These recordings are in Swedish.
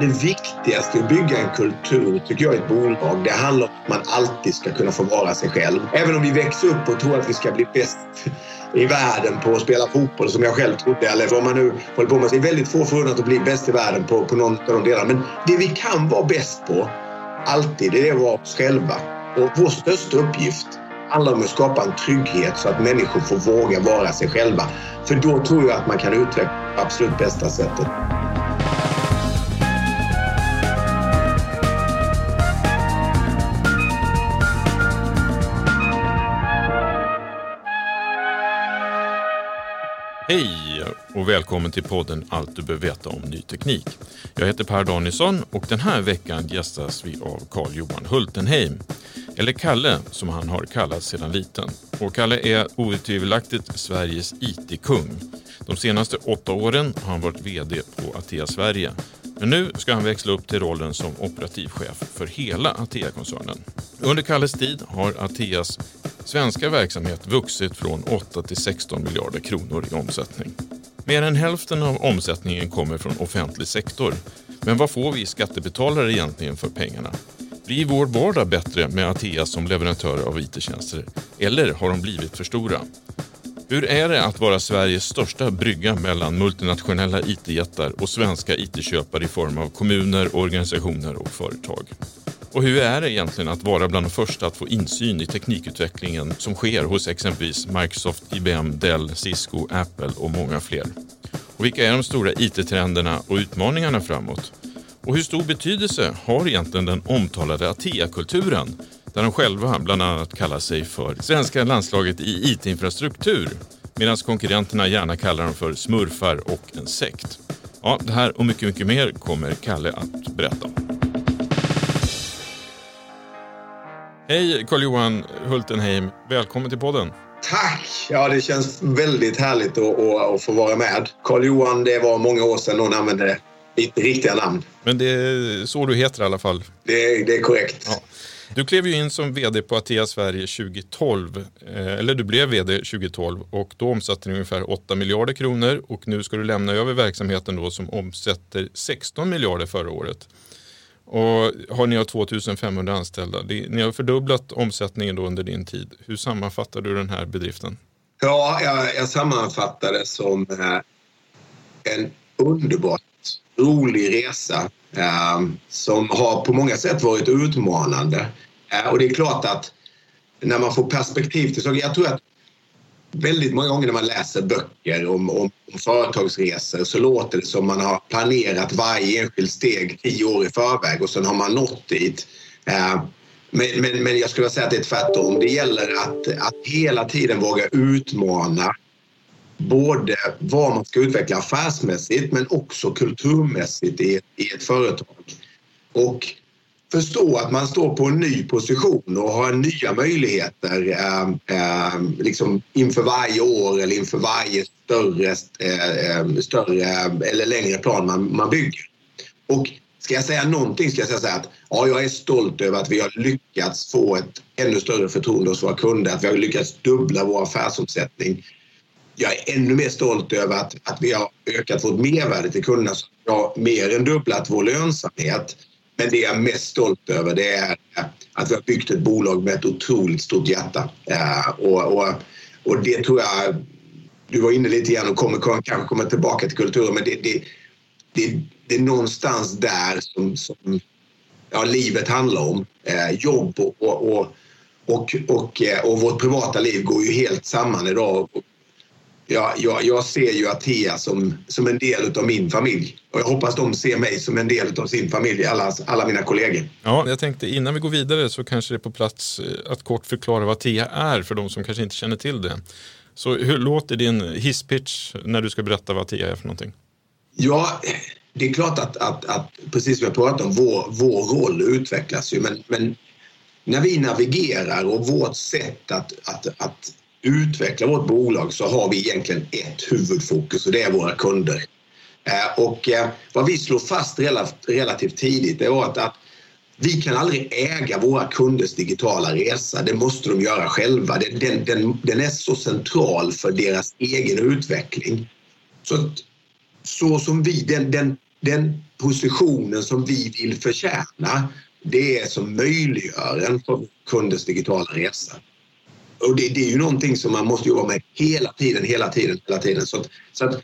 Det viktigaste att bygga en kultur, tycker jag, i ett bolag, det handlar om att man alltid ska kunna få vara sig själv. Även om vi växer upp och tror att vi ska bli bäst i världen på att spela fotboll, som jag själv trodde, eller vad man nu håller på med. Det är väldigt få förunnat att bli bäst i världen på, på någon av de delarna. Men det vi kan vara bäst på, alltid, det är att vara oss själva. Och vår största uppgift handlar om att skapa en trygghet så att människor får våga vara sig själva. För då tror jag att man kan utveckla på absolut bästa sättet. Hej och välkommen till podden Allt du behöver veta om ny teknik. Jag heter Per Danielsson och den här veckan gästas vi av Carl-Johan Hultenheim. Eller Kalle som han har kallats sedan liten. Och Kalle är otvivelaktigt Sveriges IT-kung. De senaste åtta åren har han varit VD på Atea Sverige. Men nu ska han växla upp till rollen som operativchef för hela Atea-koncernen. Under Kalles tid har Ateas svenska verksamhet vuxit från 8 till 16 miljarder kronor i omsättning. Mer än hälften av omsättningen kommer från offentlig sektor. Men vad får vi skattebetalare egentligen för pengarna? Blir vår vardag bättre med Atea som leverantör av IT-tjänster? Eller har de blivit för stora? Hur är det att vara Sveriges största brygga mellan multinationella IT-jättar och svenska IT-köpare i form av kommuner, organisationer och företag? Och hur är det egentligen att vara bland de första att få insyn i teknikutvecklingen som sker hos exempelvis Microsoft, IBM, Dell, Cisco, Apple och många fler? Och vilka är de stora IT-trenderna och utmaningarna framåt? Och hur stor betydelse har egentligen den omtalade Atea-kulturen där de själva bland annat kallar sig för svenska landslaget i IT-infrastruktur medan konkurrenterna gärna kallar dem för smurfar och en sekt. Ja, det här och mycket, mycket mer kommer Kalle att berätta om. Hej Carl-Johan Hultenheim, välkommen till podden. Tack! Ja, det känns väldigt härligt att, att, att få vara med. Carl-Johan, det var många år sedan någon använde ditt riktiga namn. Men det är så du heter i alla fall? Det, det är korrekt. Ja. Du klev ju in som vd på Atea Sverige 2012, eller du blev vd 2012 och då omsatte ni ungefär 8 miljarder kronor och nu ska du lämna över verksamheten då som omsätter 16 miljarder förra året. Och har ni har 2500 anställda. Ni har fördubblat omsättningen då under din tid. Hur sammanfattar du den här bedriften? Ja, jag, jag sammanfattar det som eh, en underbart rolig resa eh, som har på många sätt varit utmanande. Eh, och det är klart att när man får perspektiv till saker. Jag tror att väldigt många gånger när man läser böcker om, om, om företagsresor så låter det som man har planerat varje enskilt steg tio år i förväg och sen har man nått dit. Eh, men, men, men jag skulle säga att det är tvärtom. Det gäller att, att hela tiden våga utmana både vad man ska utveckla affärsmässigt men också kulturmässigt i, i ett företag. Och förstå att man står på en ny position och har nya möjligheter eh, eh, liksom inför varje år eller inför varje större, eh, större ehm, eller längre plan man, man bygger. Och ska jag säga någonting ska jag säga att ja, jag är stolt över att vi har lyckats få ett ännu större förtroende hos våra kunder, att vi har lyckats dubbla vår affärsomsättning jag är ännu mer stolt över att, att vi har ökat vårt mervärde till kunderna. Så vi har mer än dubblat vår lönsamhet. Men det jag är mest stolt över det är eh, att vi har byggt ett bolag med ett otroligt stort hjärta. Eh, och, och, och det tror jag, du var inne lite grann och kommer, kanske kommer tillbaka till kulturen, men det, det, det, det är någonstans där som, som ja, livet handlar om. Eh, jobb och, och, och, och, och, och vårt privata liv går ju helt samman idag Ja, jag, jag ser ju Atea som, som en del av min familj. Och jag hoppas de ser mig som en del av sin familj, alla, alla mina kollegor. Ja, jag tänkte innan vi går vidare så kanske det är på plats eh, att kort förklara vad Atea är för de som kanske inte känner till det. Så hur låter din hisspitch när du ska berätta vad Atea är för någonting? Ja, det är klart att, att, att precis som jag pratade om, vår, vår roll utvecklas ju. Men, men när vi navigerar och vårt sätt att, att, att utveckla vårt bolag så har vi egentligen ett huvudfokus och det är våra kunder. Eh, och eh, vad vi slår fast relativt tidigt är att, att vi kan aldrig äga våra kunders digitala resa. Det måste de göra själva. Den, den, den är så central för deras egen utveckling. Så, så som vi, den, den, den positionen som vi vill förtjäna det är som möjliggör för kunders digitala resa. Och det, det, är ju någonting som man måste jobba med hela tiden, hela tiden, hela tiden. Så att, så att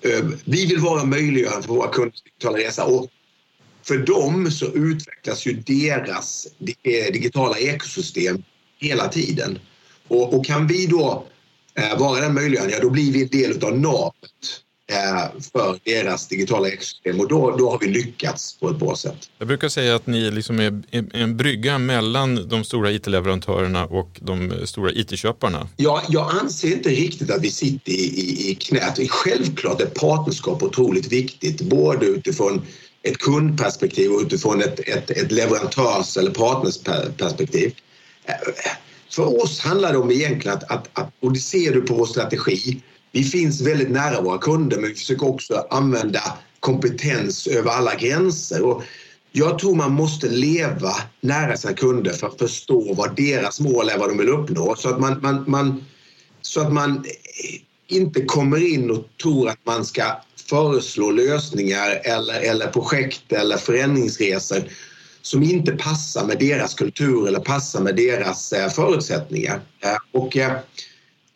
eh, vi vill vara möjliggörande för våra kunders digitala resa och för dem så utvecklas ju deras eh, digitala ekosystem hela tiden. Och, och kan vi då eh, vara den möjliggörande, ja då blir vi en del av navet för deras digitala ekosystem och då, då har vi lyckats på ett bra sätt. Jag brukar säga att ni liksom är en brygga mellan de stora it-leverantörerna och de stora it-köparna. Ja, jag anser inte riktigt att vi sitter i, i, i knät. Självklart är partnerskap otroligt viktigt, både utifrån ett kundperspektiv och utifrån ett, ett, ett leverantörs eller partnersperspektiv. Eh, för oss handlar det om egentligen att, att, att, och det ser du på vår strategi, vi finns väldigt nära våra kunder men vi försöker också använda kompetens över alla gränser. Och jag tror man måste leva nära sina kunder för att förstå vad deras mål är, vad de vill uppnå. Så att man, man, man, så att man inte kommer in och tror att man ska föreslå lösningar eller, eller projekt eller förändringsresor som inte passar med deras kultur eller passar med deras eh, förutsättningar. Eh, och eh,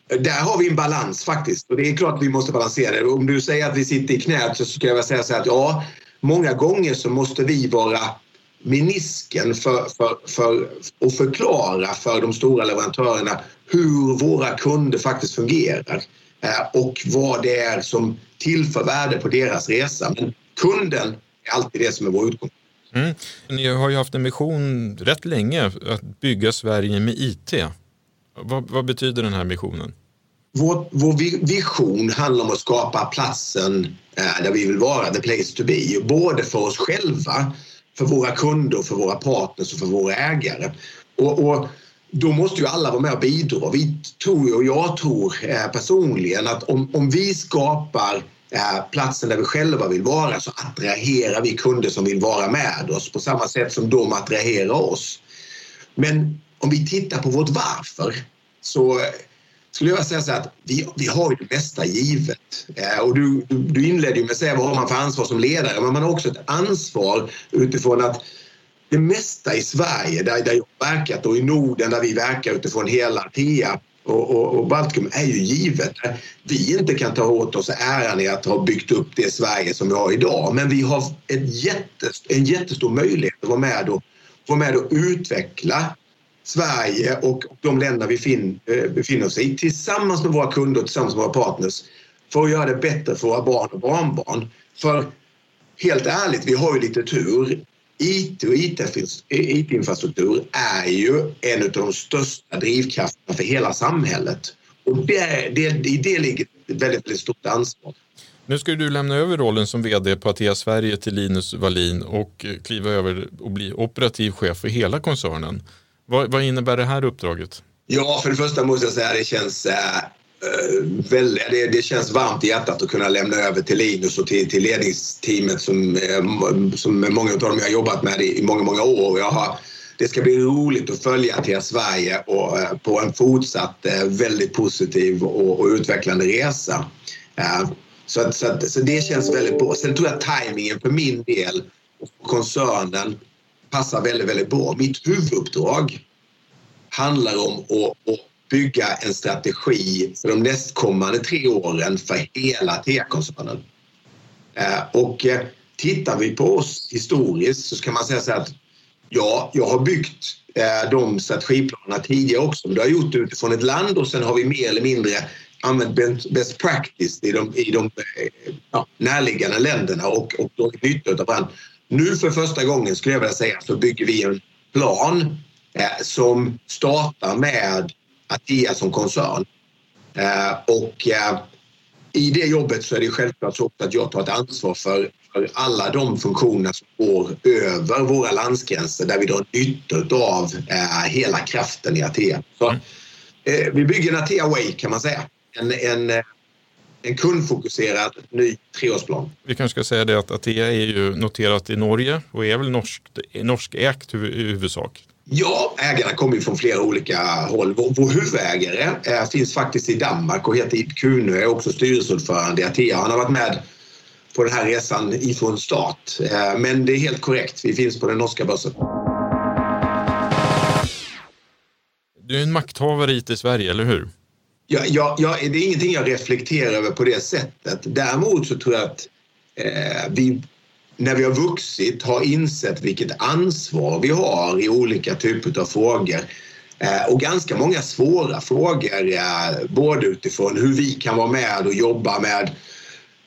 där har vi en balans faktiskt och det är klart att vi måste balansera det. Om du säger att vi sitter i knät så skulle jag vilja säga så här att ja, många gånger så måste vi vara menisken för, för, för och förklara för de stora leverantörerna hur våra kunder faktiskt fungerar eh, och vad det är som tillför värde på deras resa. Men kunden är alltid det som är vår utgångspunkt. Mm. Ni har ju haft en mission rätt länge att bygga Sverige med IT. Vad, vad betyder den här missionen? Vår, vår, vision handlar om att skapa platsen eh, där vi vill vara, the place to be. Både för oss själva, för våra kunder, för våra partners och för våra ägare. Och, och då måste ju alla vara med och bidra. Vi tror, och jag tror eh, personligen att om, om vi skapar eh, platsen där vi själva vill vara så attraherar vi kunder som vill vara med oss på samma sätt som de attraherar oss. Men om vi tittar på vårt varför så eh, skulle jag säga så att vi, vi har ju det mesta givet. Eh, och du, du, du inledde ju med att säga vad har man för ansvar som ledare, men man har också ett ansvar utifrån att det mesta i Sverige, där, där jag verkat och i Norden där vi verkar utifrån hela TEA och, och, och Baltikum är ju givet. Vi inte kan ta åt oss äran i att ha byggt upp det Sverige som vi har idag. Men vi har ett jättest, en jättestor möjlighet att vara med och, vara med och utveckla Sverige och de länder vi fin, eh, befinner oss i tillsammans med våra kunder och tillsammans med våra partners för att göra det bättre för våra barn och barnbarn. För helt ärligt, vi har ju lite tur. IT och IT-infrastruktur eh, är ju en av de största drivkrafterna för hela samhället. Och det, det, i det ligger ett väldigt, väldigt stort ansvar. Nu ska du lämna över rollen som VD på Atea Sverige till Linus Wallin och eh, kliva över och bli operativ chef för hela koncernen. Vad, vad innebär det här uppdraget? Ja, för det första måste jag säga att det känns äh, väldigt, det, det, känns varmt i hjärtat att kunna lämna över till Linus och till, till ledningsteamet som, eh, som många av dem jag har jobbat med i många, många år. Jag har, det ska bli roligt att följa till Sverige och, äh, på en fortsatt väldigt positiv och, och utvecklande resa. Så, så, så, det känns väldigt bra. Sen tror jag tajmingen för min del och koncernen passar väldigt, väldigt bra. Mitt huvuduppdrag handlar om att, att bygga en strategi för de nästkommande tre åren för hela TEA-koncernen. Eh, och eh, tittar vi på oss historiskt så kan man säga så här att ja, jag har byggt eh, de strategiplanerna tidigare också. Men det har gjort utifrån ett land och sen har vi mer eller mindre använt best practice i de, i de ja, närliggande länderna och, och dragit nytta av varandra. Nu för första gången skulle jag vilja säga så bygger vi en plan eh, som startar med Atea som koncern. Eh, och eh, i det jobbet så är det självklart så att jag tar ett ansvar för, för alla de funktioner som går över våra landsgränser där vi drar nytta av hela kraften i Atea. Så, mm. vi bygger en Atea Way kan man säga. En, en, en kundfokuserad ny treårsplan. Vi kanske ska säga det att Atea är ju noterat i Norge och är väl norskt, norskägt i huvudsak. Ja, ägarna kommer ju från flera olika håll. Vår, vår huvudägare eh, finns faktiskt i Danmark och heter Ib Kuhne, är också styrelseordförande i Atea. Han har varit med på den här resan ifrån start. Eh, men det är helt korrekt, vi finns på den norska börsen. Du är en makthavare i Sverige, eller hur? Ja, ja, ja, det är ingenting jag reflekterar över på det sättet. Däremot så tror jag att eh, vi när vi har vuxit har insett vilket ansvar vi har i olika typer av frågor. Eh, och ganska många svåra frågor, eh, både utifrån hur vi kan vara med och jobba med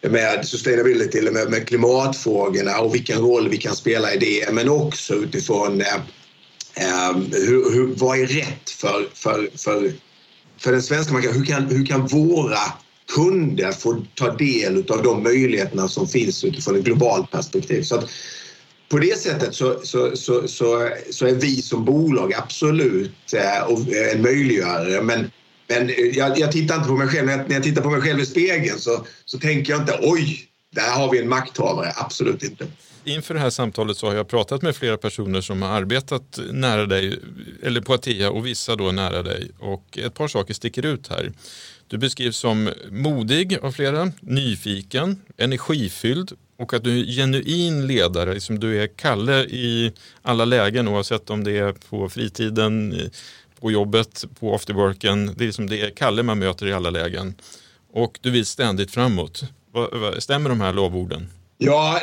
med sustainability eller med, med klimatfrågorna och vilken roll vi kan spela i det men också utifrån eh, eh hur, hur, vad är rätt för, för, för, för den svenska marknaden? Hur kan, hur kan våra kunder få ta del av de möjligheterna som finns utifrån ett globalt perspektiv. Så att på det sättet så, så, så, så, så är vi som bolag absolut eh, eh, en möjliggörare. Men, men eh, jag, jag, tittar inte på mig själv. När jag tittar på mig själv i spegeln så, så tänker jag inte oj, där har vi en makthavare. Absolut inte. Inför det här samtalet så har jag pratat med flera personer som har arbetat nära dig, eller på Atea och vissa då nära dig. Och ett par saker sticker ut här. Du beskrivs som modig av flera, nyfiken, energifylld och att du är genuin ledare. Liksom du är Kalle i alla lägen oavsett om det är på fritiden, på jobbet, på afterworken. Det är, liksom det är Kalle man möter i alla lägen. Och du vill ständigt framåt. Stämmer de här lovorden? Ja,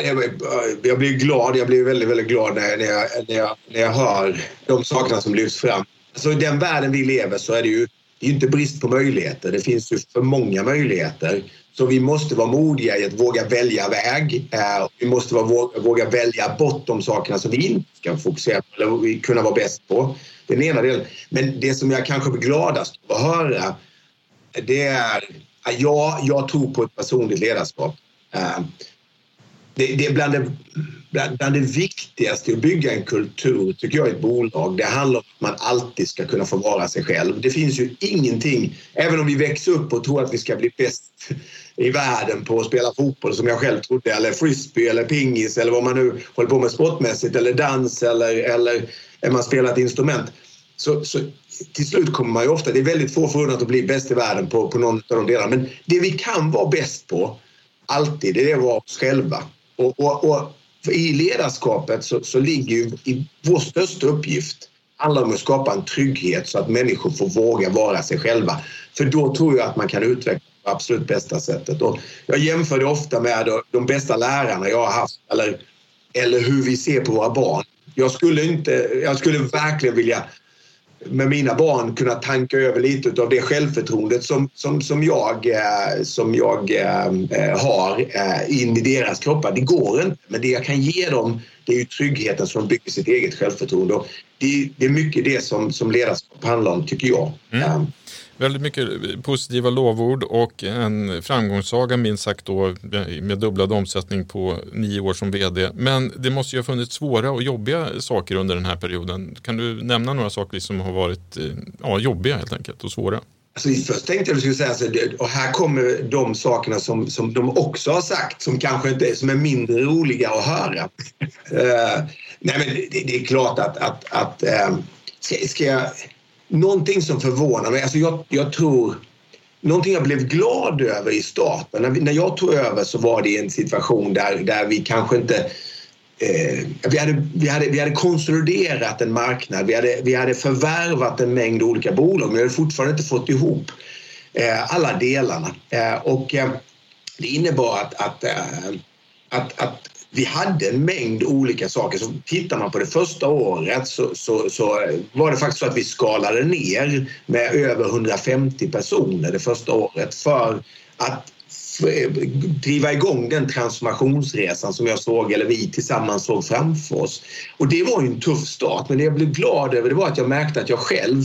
jag blir glad. Jag blir väldigt, väldigt glad när jag, när jag, när jag hör de sakerna som lyfts fram. Alltså, I den världen vi lever så är det ju det är inte brist på möjligheter. Det finns ju för många möjligheter. Så vi måste vara modiga i att våga välja väg. Eh, vi måste våga välja bort de sakerna som vi inte ska fokusera på eller kunna vara bäst på. Den ena delen. Men det som jag kanske blir gladast av att höra det är att ja, jag tror på ett personligt ledarskap. Eh, det, det är bland det bland, bland det viktigaste att bygga en kultur, tycker jag, i ett bolag, det handlar om att man alltid ska kunna få vara sig själv. Det finns ju ingenting, även om vi växer upp och tror att vi ska bli bäst i världen på att spela fotboll som jag själv trodde, eller frisbee eller pingis eller vad man nu håller på med sportmässigt, eller dans eller, eller man spelar ett instrument. Så, så till slut kommer man ju ofta, det är väldigt få förunnat att bli bäst i världen på, på någon av de delarna, men det vi kan vara bäst på, alltid, det är att vara oss själva. Och, och, och i ledarskapet så, så ligger ju i vår största uppgift handlar om att skapa en trygghet så att människor får våga vara sig själva. För då tror jag att man kan utveckla på absolut bästa sättet. Och jag jämför det ofta med de bästa lärarna jag har haft eller, eller hur vi ser på våra barn. Jag skulle, inte, jag skulle verkligen vilja med mina barn kunna tanka över lite av det självförtroendet som, som, som jag, eh, som jag eh, har eh, in i deras kroppar. Det går inte, men det jag kan ge dem det är ju tryggheten som bygger sitt eget självförtroende. Det, det är mycket det som, som ledarskap handlar om, tycker jag. Mm. Väldigt mycket positiva lovord och en framgångssaga minst sagt då med dubblad omsättning på nio år som vd. Men det måste ju ha funnits svåra och jobbiga saker under den här perioden. Kan du nämna några saker som har varit eh, ja, jobbiga helt enkelt och svåra? Alltså, först tänkte jag att du skulle säga så, och här kommer de sakerna som, som de också har sagt som kanske inte som är mindre roliga att höra. uh, nej men det, det, är klart att, att, att uh, ska, ska jag någonting som förvånar mig, alltså jag, jag tror Någonting jag blev glad över i starten, när, vi, när jag tog över så var det en situation där, där vi kanske inte eh, vi, hade, vi, hade, vi hade konsoliderat en marknad, vi hade, vi hade förvärvat en mängd olika bolag men vi hade fortfarande inte fått ihop eh, alla delarna. Eh, och eh, det innebar att, att, eh, att, att vi hade en mängd olika saker. Så tittar man på det första året så, så, så, var det faktiskt så att vi skalade ner med över 150 personer det första året för att driva igång den transformationsresan som jag såg, eller vi tillsammans såg framför oss. Och det var ju en tuff start, men det jag blev glad över det var att jag märkte att jag själv,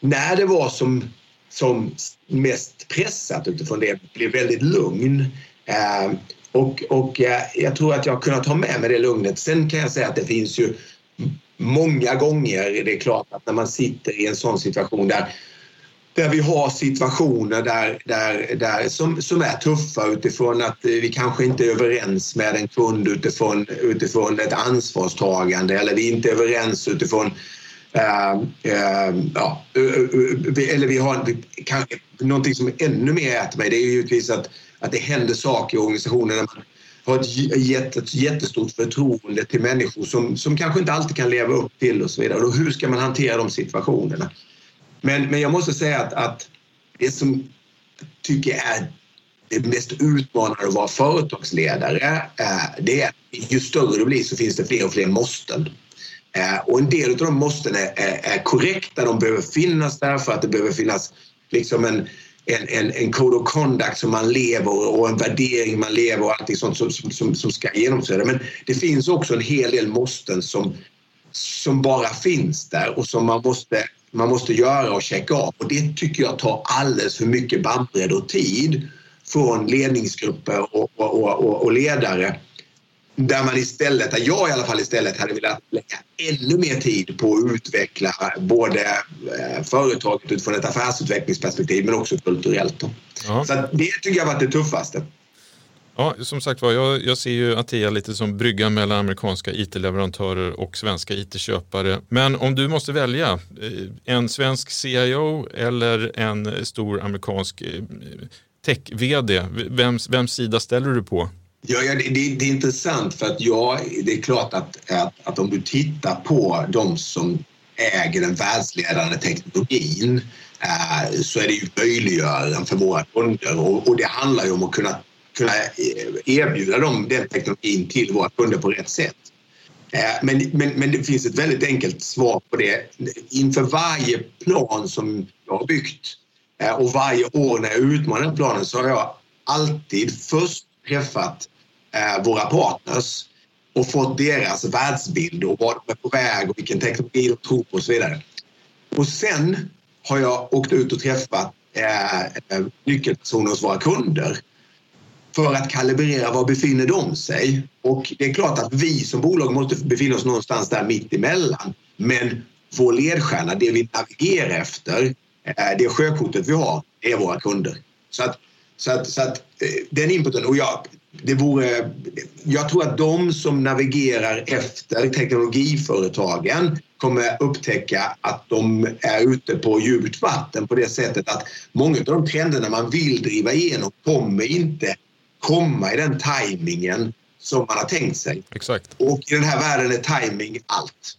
när det var som, som mest pressat utifrån det, blev väldigt lugn. Eh, och, och jag tror att jag har kunnat ha med mig det lugnet. Sen kan jag säga att det finns ju många gånger, det är klart att när man sitter i en sån situation där där vi har situationer där, där, där, som, som är tuffa utifrån att vi kanske inte är överens med en kund utifrån, utifrån ett ansvarstagande eller vi är inte överens utifrån Uh, uh, ja, uh, eller vi har vi, kan, någonting som ännu mer äter mig. Det är givetvis att, att det händer saker i organisationen när man har ett, ett jättestort förtroende till människor som, som kanske inte alltid kan leva upp till och så vidare. Och hur ska man hantera de situationerna? Men, men jag måste säga att, att det som jag tycker är det mest utmanande att vara företagsledare, eh, det är att ju större du blir så finns det fler och fler måsten. Eh, och en del av de måsten är, är, är korrekta, de behöver finnas där för att det behöver finnas liksom en, en, en, en code of conduct som man lever och en värdering man lever och allting sånt som, som, som ska genomföras. Men det finns också en hel del måsten som, som bara finns där och som man måste man måste göra och checka av. Och det tycker jag tar alldeles för mycket bandbredd och tid från ledningsgrupper och, och, och, och, ledare. Där man istället, där jag i alla fall istället hade velat lägga ännu mer tid på att utveckla både eh, företaget utifrån ett affärsutvecklingsperspektiv men också kulturellt. Ja. Så det tycker jag varit det tuffaste. Ja, som sagt var, jag, jag ser ju Atea lite som bryggan mellan amerikanska IT-leverantörer och svenska IT-köpare. Men om du måste välja eh, en svensk CIO eller en stor amerikansk eh, tech-VD, vems, vems sida ställer du på? Ja, ja det, det, det, är intressant för att ja, det är klart att, att, att om du tittar på de som äger den världsledande teknologin eh, så är det ju möjliggöraren för våra kunder och, och det handlar ju om att kunna kunna eh, erbjuda dem den teknologin till våra kunder på rätt sätt. Eh, men, men, men det finns ett väldigt enkelt svar på det. Inför varje plan som jag har byggt eh, och varje år när jag utmanar planen så har jag alltid först träffat Eh, våra partners och fått deras världsbild och vad de är på väg och vilken teknologi de tror på och så vidare. Och sen har jag åkt ut och träffat eh, eh, nyckelpersoner hos våra kunder för att kalibrera var befinner de sig. Och det är klart att vi som bolag måste befinna oss någonstans där mitt emellan. Men vår ledstjärna, det vi navigerar efter, det sjökortet vi har, är våra kunder. Så att, så att, så att eh, den inputen, och jag, det vore, jag tror att de som navigerar efter teknologiföretagen kommer upptäcka att de är ute på djupt vatten på det sättet att många av de trenderna man vill driva igenom kommer inte komma i den tajmingen som man har tänkt sig. Exakt. Och i den här världen är tajming allt.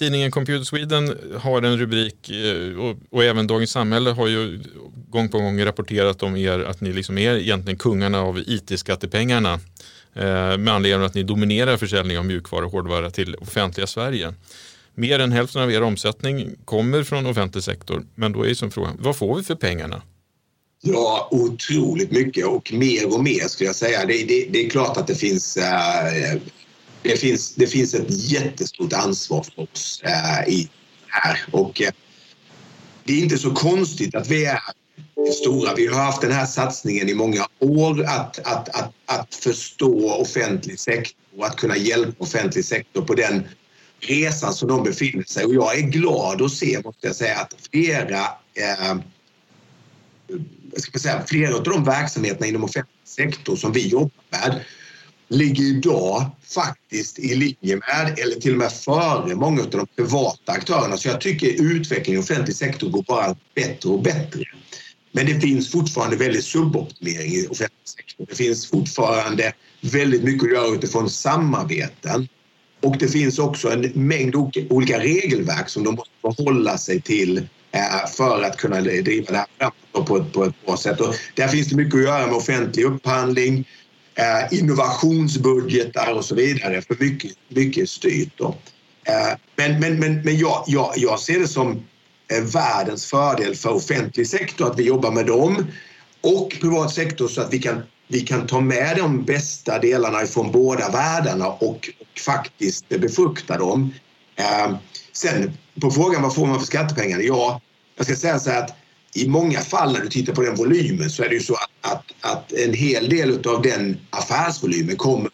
Tidningen Computer Sweden har en rubrik eh, och, och, även Dagens Samhälle har ju gång på gång rapporterat om er att ni liksom är egentligen kungarna av IT-skattepengarna. Eh, med anledning av att ni dominerar försäljning av mjukvara och hårdvara till offentliga Sverige. Mer än hälften av er omsättning kommer från offentlig sektor. Men då är som frågan, vad får vi för pengarna? Ja, otroligt mycket och mer och mer skulle jag säga. Det, det, det är klart att det finns, äh, det finns, det finns ett jättestort ansvar för oss eh, i här och eh, det är inte så konstigt att vi är stora. Vi har haft den här satsningen i många år att, att, att, att förstå offentlig sektor och att kunna hjälpa offentlig sektor på den resan som de befinner sig. Och jag är glad att se, måste jag säga, att flera eh, ska säga, flera av de verksamheterna inom offentlig sektor som vi jobbar med ligger idag faktiskt i linje med eller till och med före många av de privata aktörerna. Så jag tycker utvecklingen i offentlig sektor går bara bättre och bättre. Men det finns fortfarande väldigt suboptimering i offentlig sektor. Det finns fortfarande väldigt mycket att göra utifrån samarbeten. Och det finns också en mängd olika regelverk som de måste förhålla sig till eh, för att kunna driva det här framåt på ett, på ett bra sätt. Och där finns det mycket att göra med offentlig upphandling, Eh, innovationsbudgetar och så vidare. För mycket, mycket styrt. Då. Eh, men men, men, men jag, jag, jag ser det som eh, världens fördel för offentlig sektor att vi jobbar med dem och privat sektor så att vi kan, vi kan ta med de bästa delarna från båda världarna och, och faktiskt befrukta dem. Sen på frågan vad får man för skattepengar? Ja, jag ska säga så här att i många fall när du tittar på den volymen så är det ju så att, att, att en hel del av den affärsvolymen kommer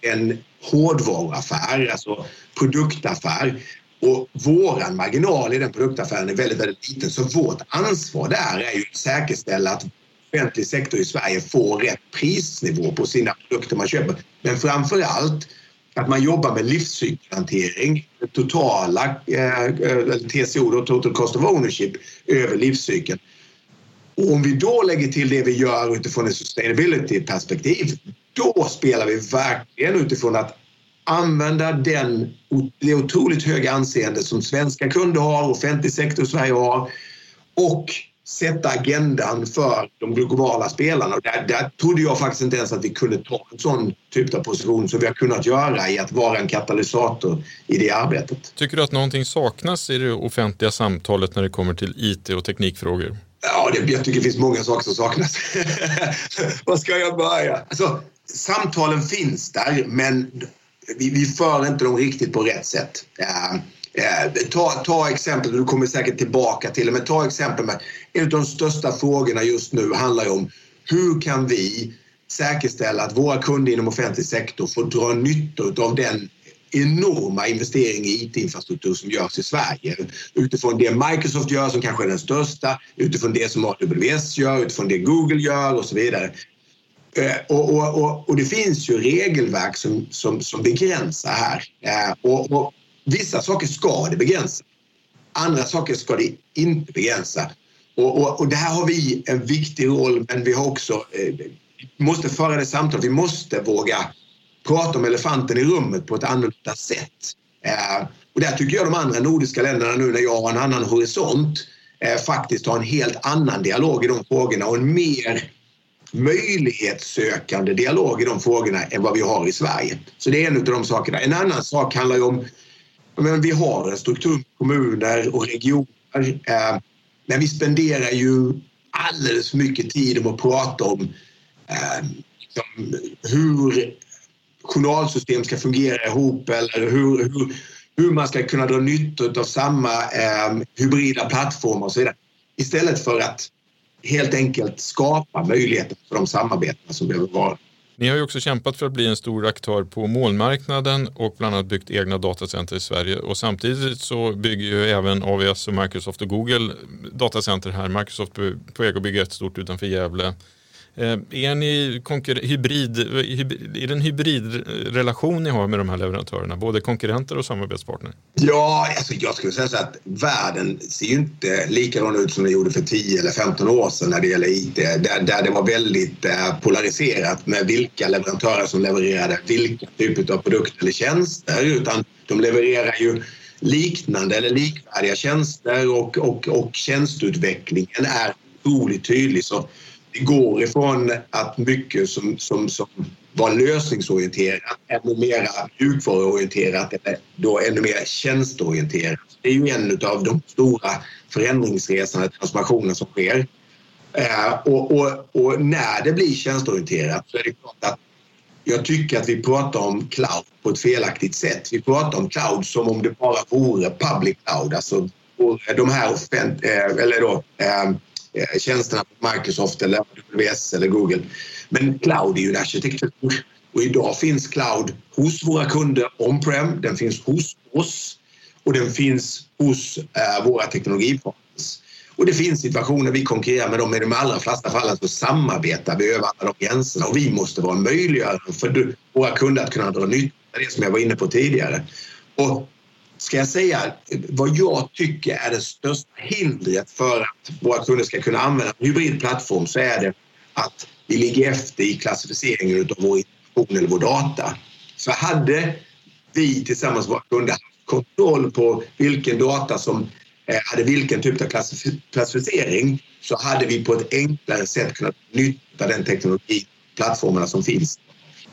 en hårdvaruaffär, alltså produktaffär och våran marginal i den produktaffären är väldigt, väldigt liten. Så vårt ansvar där är ju att säkerställa att offentlig sektor i Sverige får rätt prisnivå på sina produkter man köper. Men framför allt att man jobbar med livscykelhantering, totala eh, eh TCO, då, Total Cost of Ownership, över livscykeln. Och om vi då lägger till det vi gör utifrån ett sustainability-perspektiv, då spelar vi verkligen utifrån att använda den, det otroligt höga anseende som svenska kunder har, offentlig sektor i Sverige har och sätta agendan för de globala spelarna. Där, där trodde jag faktiskt inte ens att vi kunde ta en sån typ av position som vi har kunnat göra i att vara en katalysator i det arbetet. Tycker du att någonting saknas i det offentliga samtalet när det kommer till IT och teknikfrågor? Ja, det, jag tycker det finns många saker som saknas. Var ska jag börja? Alltså, samtalen finns där, men vi, vi för inte dem riktigt på rätt sätt. Uh, Eh, ta, ta exempel, du kommer säkert tillbaka till det, men ta exempel med en av de största frågorna just nu handlar ju om hur kan vi säkerställa att våra kunder inom offentlig sektor får dra nytta av den enorma investering i IT-infrastruktur som görs i Sverige. Utifrån det Microsoft gör som kanske är den största, utifrån det som AWS gör, utifrån det Google gör och så vidare. Eh, och, och, och, och, det finns ju regelverk som, som, som begränsar här. Eh, och, och, vissa saker ska det begränsa. Andra saker ska det inte begränsa. Och, och, det här har vi en viktig roll, men vi har också eh, måste föra det samtalet. Vi måste våga prata om elefanten i rummet på ett annorlunda sätt. Eh, och där tycker jag de andra nordiska länderna nu när jag har en annan horisont eh, faktiskt har en helt annan dialog i de frågorna och en mer möjlighetssökande dialog i de frågorna än vad vi har i Sverige. Så det är en av de sakerna. En annan sak handlar ju om men vi har en struktur med kommuner och regioner. Eh, men vi spenderar ju alldeles för mycket tid om att prata om eh, liksom, hur journalsystem ska fungera ihop eller hur, hur, hur man ska kunna dra nytta av samma eh, hybrida plattformar och så vidare. Istället för att helt enkelt skapa möjligheter för de samarbeten som behöver vara. Ni har ju också kämpat för att bli en stor aktör på molnmarknaden och bland annat byggt egna datacenter i Sverige. Och samtidigt så bygger ju även AWS och Microsoft och Google datacenter här. Microsoft är på väg att bygga ett stort utanför Gävle. Eh, är, ni hybrid, är det en hybridrelation ni har med de här leverantörerna? Både konkurrenter och samarbetspartner? Ja, alltså jag skulle säga så att världen ser ju inte likadan ut som den gjorde för 10 eller 15 år sedan när det gäller IT. Där, där det var väldigt eh, polariserat med vilka leverantörer som levererade vilka typer av produkter eller tjänster. Utan de levererar ju liknande eller likvärdiga tjänster och, och, och tjänstutvecklingen är otroligt tydlig. Så går ifrån att mycket som, som, som var lösningsorienterat, ännu mer mjukvaruorienterat eller då ännu mer tjänsteorienterat. Det är ju en av de stora förändringsresorna, transformationerna som sker. Eh, och, och, och, när det blir tjänsteorienterat så är det klart att jag tycker att vi pratar om cloud på ett felaktigt sätt. Vi pratar om cloud som om det bara vore public cloud, alltså de här offent, eh, eller då, eh, Eh, tjänsterna på Microsoft eller AWS eller Google. Men cloud är ju en arkitektur och idag finns cloud hos våra kunder on-prem, den finns hos oss och den finns hos eh, våra teknologipartners. Och det finns situationer vi konkurrerar med dem. I de allra flesta fallen så samarbetar vi över alla de gränserna och vi måste vara möjliggörare för våra kunder att kunna dra nytta av det som jag var inne på tidigare. Och ska jag säga vad jag tycker är det största hindret för att våra kunder ska kunna använda en hybridplattform så är det att vi ligger efter i klassificeringen av vår information eller vår data. Så hade vi tillsammans med våra kunder haft kontroll på vilken data som eh, hade vilken typ av klassificering så hade vi på ett enklare sätt kunnat nyttja den teknologi, plattformarna som finns.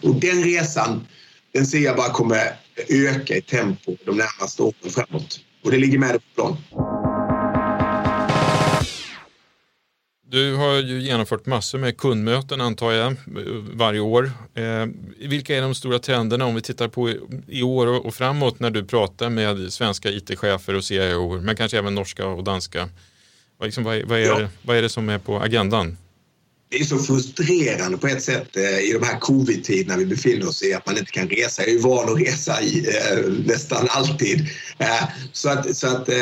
Och den resan den ser jag bara kommer öka i tempo de närmaste åren framåt. Och det ligger med på plan. Du har ju genomfört massor med kundmöten antar jag varje år. Eh, vilka är de stora trenderna om vi tittar på i år och framåt när du pratar med svenska IT-chefer och CIO, men kanske även norska och danska? Vad, liksom, vad, är, ja. vad är det som är på agendan? Det är så frustrerande på ett sätt eh, i de här covid-tiderna vi befinner oss i att man inte kan resa. Jag är ju van att resa i, eh, nästan alltid. Eh, så att, så att, eh,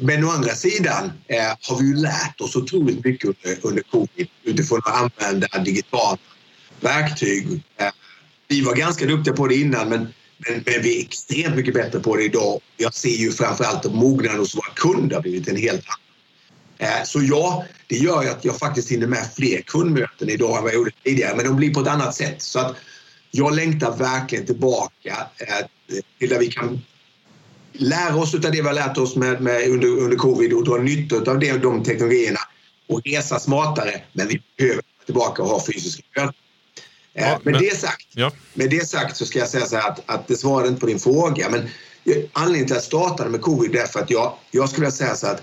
men å andra sidan eh, har vi ju lärt oss otroligt mycket under, under covid utifrån att använda digitala verktyg. Vi var ganska duktiga på det innan men, men, men vi är extremt mycket bättre på det idag. Jag ser ju framförallt att mognaden hos våra kunder har blivit en helt annan så ja, det gör ju att jag faktiskt hinner med fler kundmöten idag än vad jag gjorde tidigare, men de blir på ett annat sätt. Så att jag längtar verkligen tillbaka eh, till där vi kan lära oss av det vi har lärt oss med, med under, under covid och dra nytta av det, de teknologierna och resa smartare. Men vi behöver tillbaka och ha fysiska möten. Eh, ja, med, men, det sagt, ja. med det sagt så ska jag säga så här att, att det svarade inte på din fråga. Men anledningen till att jag startade med covid är för att jag, jag skulle vilja säga så här att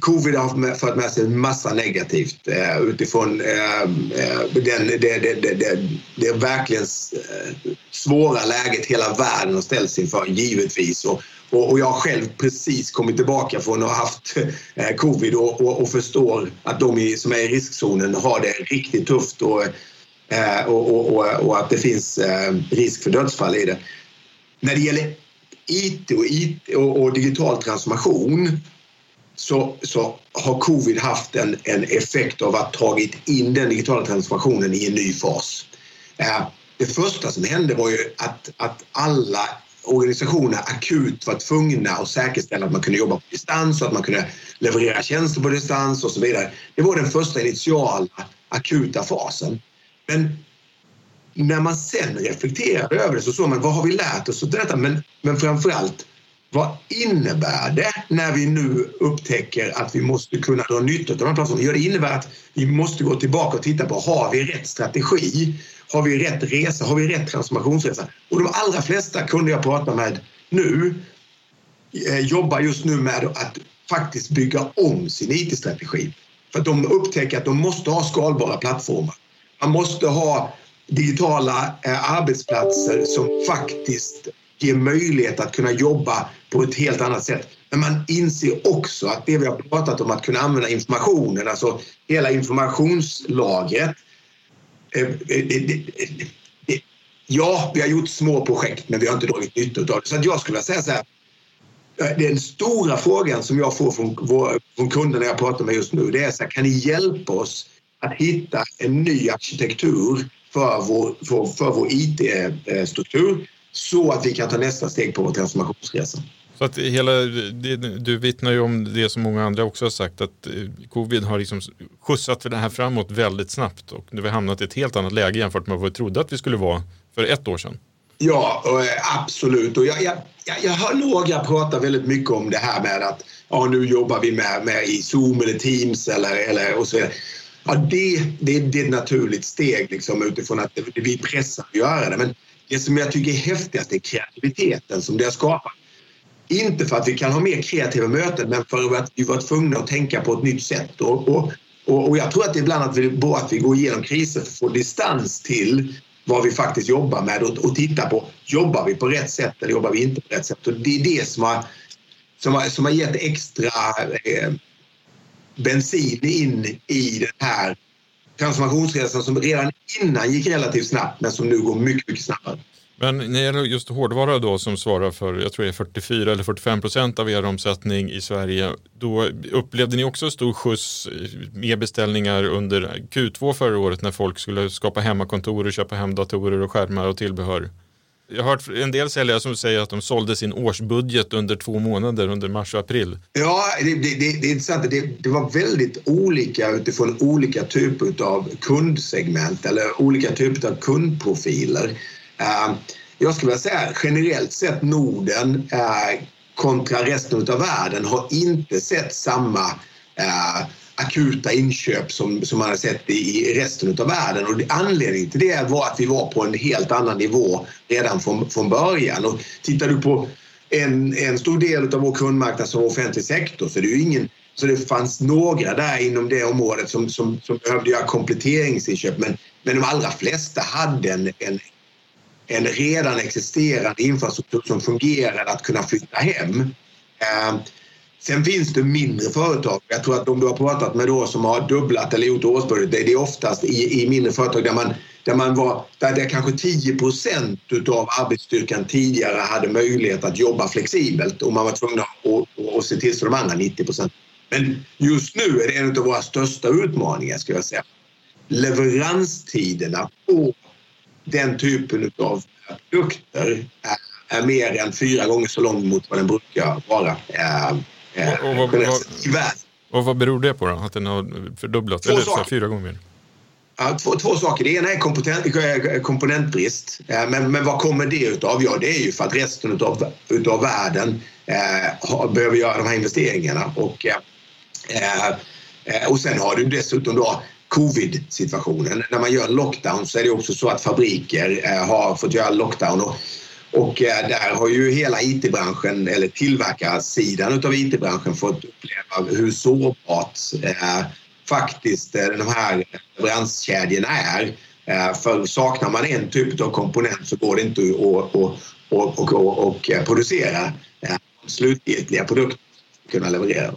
Covid har fört med sig en massa negativt eh, utifrån eh, eh den, det, det, det, det, verkligen eh, svåra läget hela världen har ställts inför, givetvis. Och, och, och, jag har själv precis kommit tillbaka från att ha haft eh, covid och, och, och, förstår att de i, som är i riskzonen har det riktigt tufft och, eh, och, att det finns eh, risk för dödsfall i det. När det gäller IT och, IT och digital transformation så, så har covid haft en, en effekt av att tagit in den digitala transformationen i en ny fas. Eh, det första som hände var ju att, att alla organisationer akut var tvungna att säkerställa att man kunde jobba på distans och att man kunde leverera tjänster på distans och så vidare. Det var den första initiala akuta fasen. Men när man sen reflekterade över det så såg man vad har vi lärt oss av detta? Men, men framför allt vad innebär det när vi nu upptäcker att vi måste kunna dra nytta av de här plattformarna? Ja, det innebär att vi måste gå tillbaka och titta på har vi rätt strategi? Har vi rätt resa? Har vi rätt transformationsresa? Och de allra flesta kunder jag pratar med nu eh, jobbar just nu med att faktiskt bygga om sin IT-strategi. För att de upptäcker att de måste ha skalbara plattformar. Man måste ha digitala eh, arbetsplatser som faktiskt ger möjlighet att kunna jobba på ett helt annat sätt. Men man inser också att det vi har pratat om att kunna använda informationen, alltså hela informationslagret. Eh, eh, ja, vi har gjort små projekt men vi har inte dragit nytta av det. Så jag skulle vilja säga så här. Eh, den stora frågan som jag får från, från kunderna jag pratar med just nu det är så här, kan ni hjälpa oss att hitta en ny arkitektur för vår, för, för vår IT-struktur så att vi kan ta nästa steg på vår transformationsresa. Så att hela, det, du vittnar ju om det som många andra också har sagt att eh, covid har liksom skjutsat det här framåt väldigt snabbt och nu har vi hamnat i ett helt annat läge jämfört med vad vi trodde att vi skulle vara för ett år sedan. Ja, eh, absolut. Och jag, jag, jag hör några prata väldigt mycket om det här med att ja, nu jobbar vi med, med i Zoom eller Teams eller, eller och så vidare. Ja, det, det, det är ett naturligt steg liksom, utifrån att vi pressar att göra det. Men det som jag tycker är häftigast är kreativiteten som det har skapat. Inte för att vi kan ha mer kreativa möten men för att vi var tvungna att tänka på ett nytt sätt. Och, och, och jag tror att det är ibland att vi, att vi går igenom kriser för att få distans till vad vi faktiskt jobbar med och, och titta på, jobbar vi på rätt sätt eller jobbar vi inte på rätt sätt? Och det är det som har, som har, som har gett extra eh, bensin in i den här transformationsresan som redan innan gick relativt snabbt men som nu går mycket, mycket snabbare. Men när det gäller just hårdvara då som svarar för, jag tror det är 44 eller 45 procent av er omsättning i Sverige, då upplevde ni också stor skjuts med beställningar under Q2 förra året när folk skulle skapa hemmakontor och köpa hem datorer och skärmar och tillbehör? Jag har hört en del säljare som säger att de sålde sin årsbudget under två månader, under mars och april. Ja, det, det, det, det är intressant. Det, det var väldigt olika utifrån olika typer av kundsegment eller olika typer av kundprofiler. Eh, jag skulle vilja säga generellt sett Norden eh, kontra resten av världen har inte sett samma eh, akuta inköp som, som man har sett i resten av världen. Och anledningen till det var att vi var på en helt annan nivå redan från, från början. Och tittar du på en, en stor del av vår kundmarknad som offentlig sektor så det är ju ingen så det fanns några där inom det området som, som, som behövde göra kompletteringsinköp men, men de allra flesta hade en, en, en redan existerande infrastruktur som fungerar att kunna flytta hem. Eh, sen finns det mindre företag. Jag tror att de du har pratat med då som har dubblat eller gjort årsbudget, det är oftast i, i mindre företag där man, där man var, där det kanske 10 procent av arbetsstyrkan tidigare hade möjlighet att jobba flexibelt och man var tvungen att, att se till så de andra 90 procent. Men just nu är det en av våra största utmaningar ska jag säga. Leveranstiderna på den typen av produkter är, mer än fyra gånger så lång mot vad den brukar vara. Och, och, vad, vad, och vad beror det på då? Att den har fördubblats? Eller så, fyra gånger mer? Ja, två, två saker. Det ena är komponent, komponentbrist. Men, men vad kommer det utav? Ja, det är ju för att resten utav, utav världen eh, behöver göra de här investeringarna. Och, eh, eh, och sen har du dessutom då covid-situationen. När man gör lockdown så är det också så att fabriker eh, har fått göra lockdown. Och, och eh, där har ju hela IT-branschen, eller tillverkarsidan av IT-branschen fått uppleva hur sårbart eh, faktiskt eh, de här leveranskedjorna är. Eh, för saknar man en typ av komponent så går det inte att, och, och, och, och, producera eh, slutgiltiga produkter kunna leverera.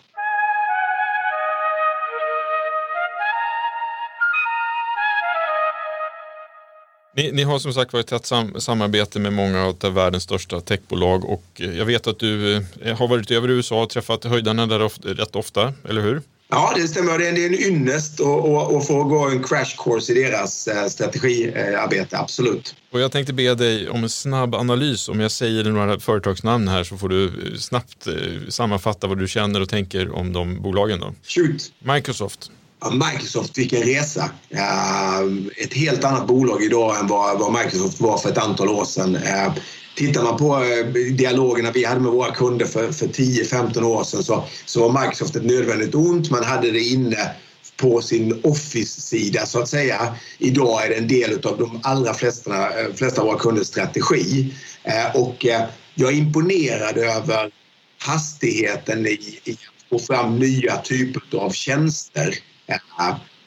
Ni, ni, har som sagt varit tätt sam samarbete med många av världens största techbolag och eh, jag vet att du eh, har varit över USA och träffat höjdarna där of rätt ofta, eller hur? Ja, det stämmer. Det är en ynnest att få gå en crash course i deras eh, strategiarbete, absolut. Och jag tänkte be dig om en snabb analys. Om jag säger några företagsnamn här så får du snabbt sammanfatta vad du känner och tänker om de bolagen. Då. Shoot. Microsoft. Microsoft, vilken resa. Ehm, ett helt annat bolag idag än vad Microsoft var för ett antal år sedan. Ehm, tittar man på eh, dialogerna vi hade med våra kunder för, för 10-15 år sedan så, så var Microsoft ett nödvändigt ont. Man hade det inne på sin Office-sida så att säga. Idag är det en del av de allra flesta, eh, flesta av våra kunders strategi. Ehm, och eh, jag är imponerad över hastigheten i, i att få fram nya typer av tjänster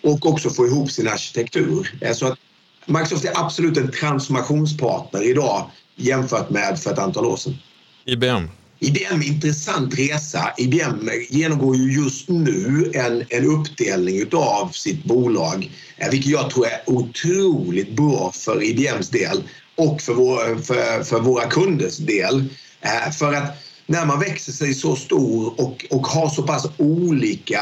och också få ihop sin arkitektur. Så att Microsoft är absolut en transformationspartner idag jämfört med för ett antal år sedan. IBM? IBM intressant resa. IBM genomgår ju just nu en, en uppdelning av sitt bolag eh, vilket jag tror är otroligt bra för IBMs del och för, vår, för, för våra kunders del. Eh, för att när man växer sig så stor och, och har så pass olika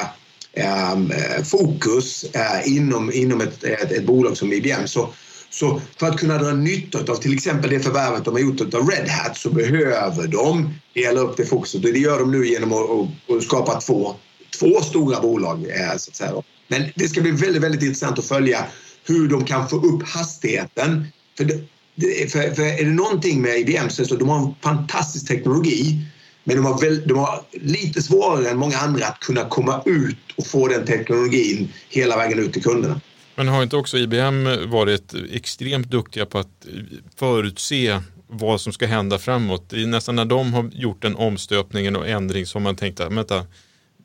Ehm, eh, fokus eh, inom, inom ett, ett, ett, bolag som IBM. Så, så för att kunna dra nytta av till exempel det förvärvet de har gjort av Red Hat så behöver de dela upp det fokuset och det gör de nu genom att, att skapa två, två stora bolag. Eh, så att säga. Men det ska bli väldigt, väldigt intressant att följa hur de kan få upp hastigheten. För, det, för, för är det någonting med IBM så är det att de har en fantastisk teknologi men de har, väl, de har lite svårare än många andra att kunna komma ut och få den teknologin hela vägen ut till kunderna. Men har inte också IBM varit extremt duktiga på att förutse vad som ska hända framåt? Det är nästan när de har gjort en omstöpning och ändring som man tänkt att vänta,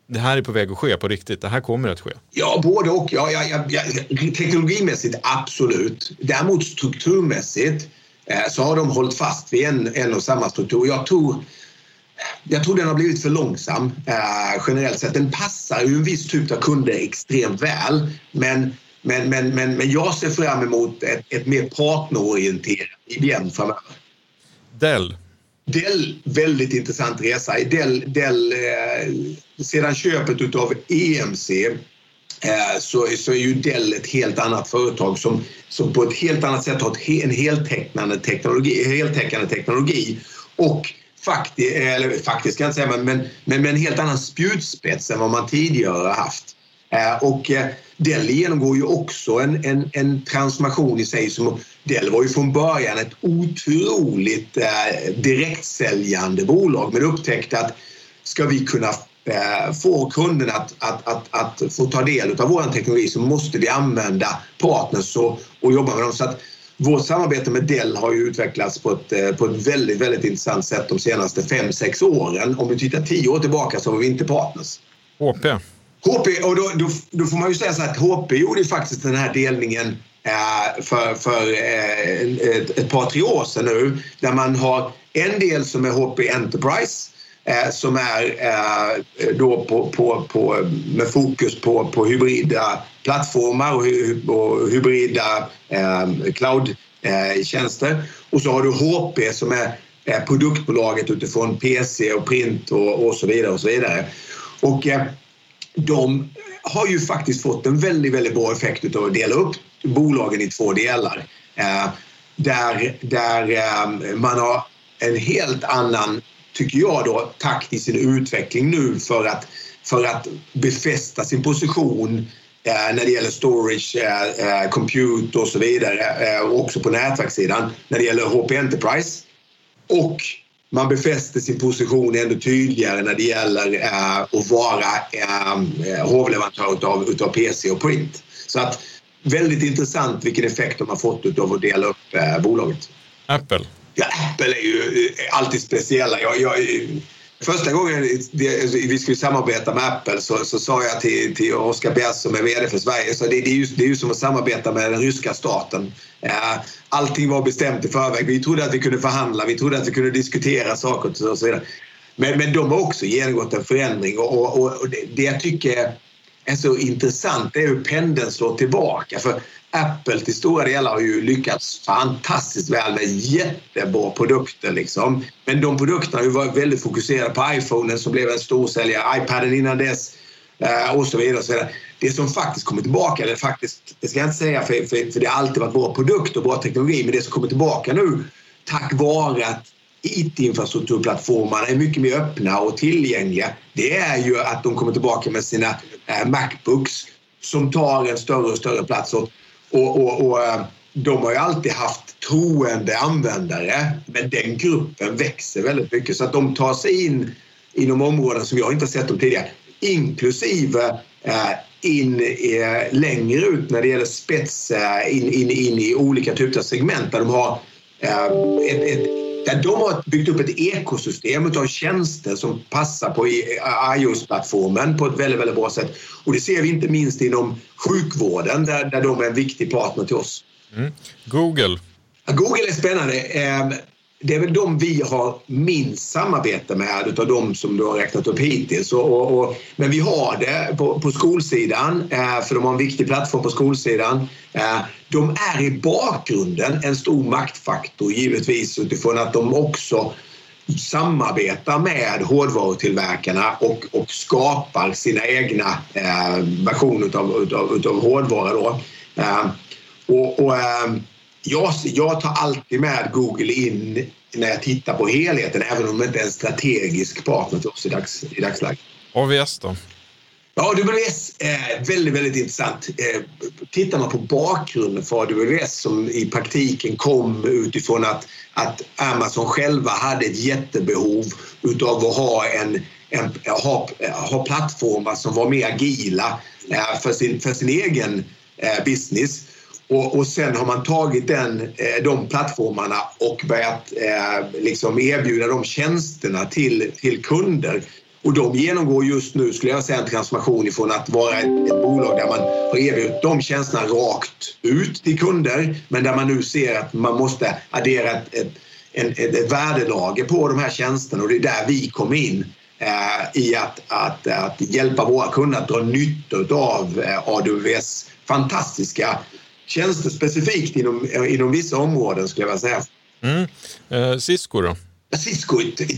det här är på väg att ske på riktigt. Det här kommer att ske. Ja, både och. Ja, ja, ja, ja. Teknologimässigt absolut. Däremot strukturmässigt eh, så har de hållit fast vid en, en och samma struktur. Jag tror, jag tror den har blivit för långsam eh, generellt sett. Den passar ju en viss typ av kunder extremt väl. Men, men, men, men, men jag ser fram emot ett, ett mer partnerorienterat IBM framöver. Dell Dell, väldigt intressant resa. Dell, Dell eh, sedan köpet av EMC eh, så, så är ju Dell ett helt annat företag som, som på ett helt annat sätt har ett, en heltäckande teknologi, heltäckande teknologi och faktiskt, eller faktiskt kan jag inte säga, men, men, med en helt annan spjutspets än vad man tidigare har haft. Eh, och eh, Dell genomgår ju också en, en, en transformation i sig som Dell var ju från början ett otroligt eh, direktsäljande bolag men upptäckte att ska vi kunna eh, få kunderna att, att, att, att, få ta del av vår teknologi så måste vi använda partners och, och jobba med dem. Så att vårt samarbete med Dell har ju utvecklats på ett, eh, på ett väldigt, väldigt intressant sätt de senaste fem sex åren. Om vi tittar tio år tillbaka så var vi inte partners. HP? HP, och då, då, då får man ju säga så att HP gjorde ju faktiskt den här delningen Eh, för, för eh, ett, ett par, tre år sedan nu där man har en del som är HP Enterprise Eh, som är eh, då på, på, på, med fokus på, på hybrida plattformar och, och hybrida eh, cloudtjänster. Eh, och så har du HP som är, produktbolaget utifrån PC och print och, och så vidare. Och så vidare. Och eh, de har ju faktiskt fått en väldigt, väldigt bra effekt av att dela upp bolagen i två delar. Eh, där, där eh, man har en helt annan, tycker jag, då, takt i sin utveckling nu för att, för att befästa sin position eh, när det gäller storage, eh, eh, compute och så vidare. Eh, och också på nätverkssidan när det gäller HP Enterprise. Och man befäster sin position ännu tydligare när det gäller att vara hovleverantör utav, utav PC och print. Så att väldigt intressant vilken effekt de har fått av att dela upp eh, bolaget. Apple? Ja, Apple är ju eh, alltid speciella. Jag, jag, första gången alltså, vi skulle samarbeta med Apple så, så sa jag till, till Oscar Bess som är VD för Sverige så det, det, är ju, det är ju som att samarbeta med den ryska staten. Allting var bestämt i förväg. Vi trodde att vi kunde förhandla, vi trodde att vi kunde diskutera saker och så vidare. Men, men de har också genomgått en förändring och, och, och det, det jag tycker är så intressant är hur pendeln slår tillbaka. För Apple till stora delar har ju lyckats fantastiskt väl med jättebra produkter. Liksom. Men de produkterna har ju varit väldigt fokuserade på iPhonen som blev en storsäljare, iPaden innan dess eh, och så vidare. Och så vidare. Det som faktiskt kommer tillbaka, eller faktiskt, det ska jag inte säga för, för, för det har alltid varit bra produkter och bra teknologi, men det som kommer tillbaka nu tack vare att IT-infrastrukturplattformarna är mycket mer öppna och tillgängliga. Det är ju att de kommer tillbaka med sina eh, Macbooks som tar en större och större plats. Och, och, och, och, eh, de har ju alltid haft troende användare men den gruppen växer väldigt mycket så att de tar sig in inom områden som jag inte har sett dem tidigare. Inklusive eh, in eh, längre ut när det gäller spets in, in, in i olika typer av segment där de har ett, ett där de har byggt upp ett ekosystem av tjänster som passar på iOS-plattformen på ett väldigt, väldigt bra sätt. Och det ser vi inte minst inom sjukvården där, där de är en viktig partner till oss. Mm. Google? Google är spännande. Det är väl de vi har minst samarbete med utav de som du har räknat upp hittills. Och, och, och, men vi har det på, på skolsidan, eh, för de har en viktig plattform på skolsidan. Eh, de är i bakgrunden en stor maktfaktor givetvis utifrån att de också samarbetar med hårdvarutillverkarna och, och skapar sina egna eh, versioner utav, utav, utav hårdvara. Då. Eh, och, och eh, jag, jag tar alltid med Google in när jag tittar på helheten även om det inte är en strategisk partner till oss i, dags, i dagsläget. AVS då? Ja, AWS är väldigt, väldigt intressant. Eh, tittar man på bakgrunden för AWS som i praktiken kom utifrån att, att Amazon själva hade ett jättebehov utav att ha, en, en, ha, ha plattformar som var mer agila eh, för sin, för sin egen eh, business. Och, och sen har man tagit den, eh, de plattformarna och börjat eh, liksom erbjuda de tjänsterna till, till kunder. Och de genomgår just nu, skulle jag säga, en transformation ifrån att vara ett, ett bolag där man har erbjudit de tjänsterna rakt ut till kunder, men där man nu ser att man måste addera ett, ett, ett, ett värdelager på de här tjänsterna. Och det är där vi kommer in eh, i att, att, att hjälpa våra kunder att dra nytta av eh, AWS fantastiska tjänster specifikt inom, inom vissa områden skulle jag vilja säga. Mm. Eh, Cisco då? Cisco är ett,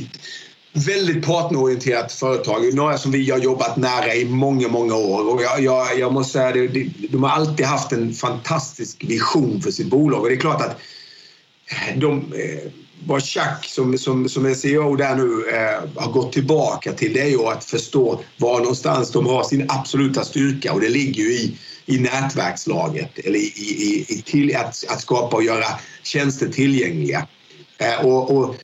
väldigt partnerorienterat företag. Några som vi har jobbat nära i många, många år. Och jag, jag, jag måste säga det, de har alltid haft en fantastisk vision för sitt bolag. Och det är klart att de, eh, vad Chuck som, som, som är CEO där nu eh, har gått tillbaka till det är ju att förstå var någonstans de har sin absoluta styrka och det ligger ju i, i nätverkslaget eller i, i, i till, att, att skapa och göra tjänster tillgängliga. Eh, och, och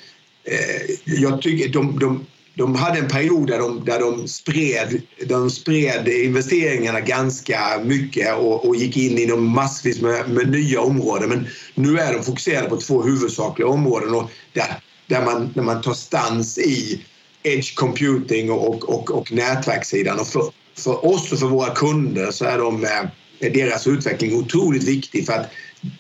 Eh, jag tycker de, de, de hade en period där de, där de, spred, de spred investeringarna ganska mycket och, och gick in inom massvis med, med, nya områden. Men nu är de fokuserade på två huvudsakliga områden och där, där, man, där man tar stans i edge computing och, och, och nätverkssidan. Och för, för oss och för våra kunder så är de, eh, deras utveckling otroligt viktig för att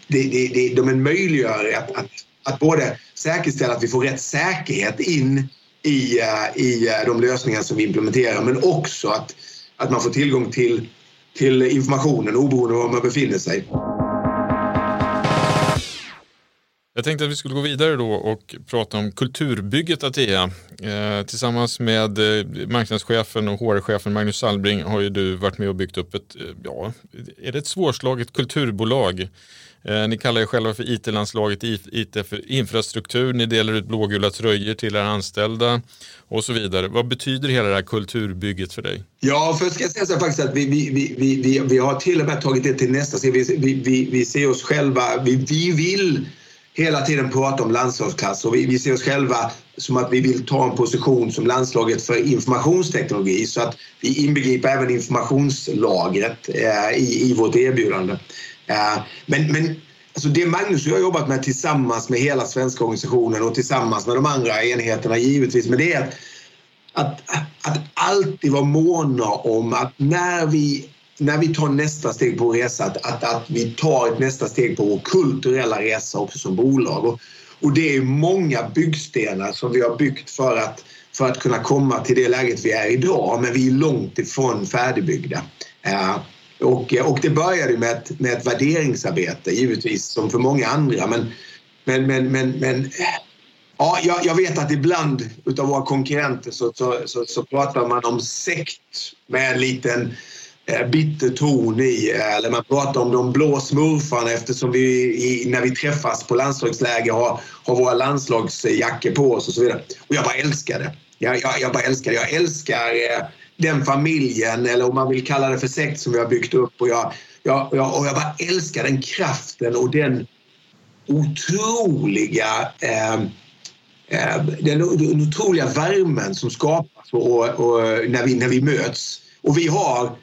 det, det, det, de möjliggör att, att att både säkerställa att vi får rätt säkerhet in i, eh, i eh, de lösningar som vi implementerar men också att, att man får tillgång till, till informationen oberoende av var man befinner sig. Jag tänkte att vi skulle gå vidare då och prata om kulturbygget Atea. Eh, tillsammans med eh, marknadschefen och HR-chefen Magnus Salbring har ju du varit med och byggt upp ett, eh, ja, är det ett svårslaget kulturbolag Eh, ni kallar er själva för IT-landslaget, IT för infrastruktur, ni delar ut blågula tröjor till era anställda och så vidare. Vad betyder hela det här kulturbygget för dig? Ja, först ska jag säga så faktiskt att vi, vi, vi, vi, vi har till och med tagit det till nästa steg. Vi, vi, vi, vi ser oss själva, vi, vi vill hela tiden prata om landslagsklass och vi, vi ser oss själva som att vi vill ta en position som landslaget för informationsteknologi så att vi inbegriper även informationslagret eh, i, i vårt erbjudande. Eh, men, men alltså det Magnus och jag har jobbat med tillsammans med hela svenska organisationen och tillsammans med de andra enheterna givetvis, men det är att, att, att alltid vara måna om att när vi när vi tar nästa steg på resa, att, att, att vi tar ett nästa steg på vår kulturella resa också som bolag. Och, och det är många byggstenar som vi har byggt för att, för att kunna komma till det läget vi är idag, men vi är långt ifrån färdigbyggda. Eh, och, och det började med ett, med ett värderingsarbete, givetvis, som för många andra. Men, men, men, men, men ja, jag, jag vet att ibland utav våra konkurrenter så, så, så, så pratar man om sekt med en liten Eh, bitter ton i. Eh, eller man pratar om de blå smurfarna eftersom vi när vi träffas på landslagsläger har, har våra landslagsjackor på oss och så vidare. Och jag bara älskar det. Jag, jag, jag bara älskar det. Jag älskar eh, den familjen eller om man vill kalla det för sekt som vi har byggt upp. Och jag, jag, jag, och jag bara älskar den kraften och den otroliga eh, eh, den, otroliga värmen som skapas och, och, när, vi, när vi möts. Och vi har,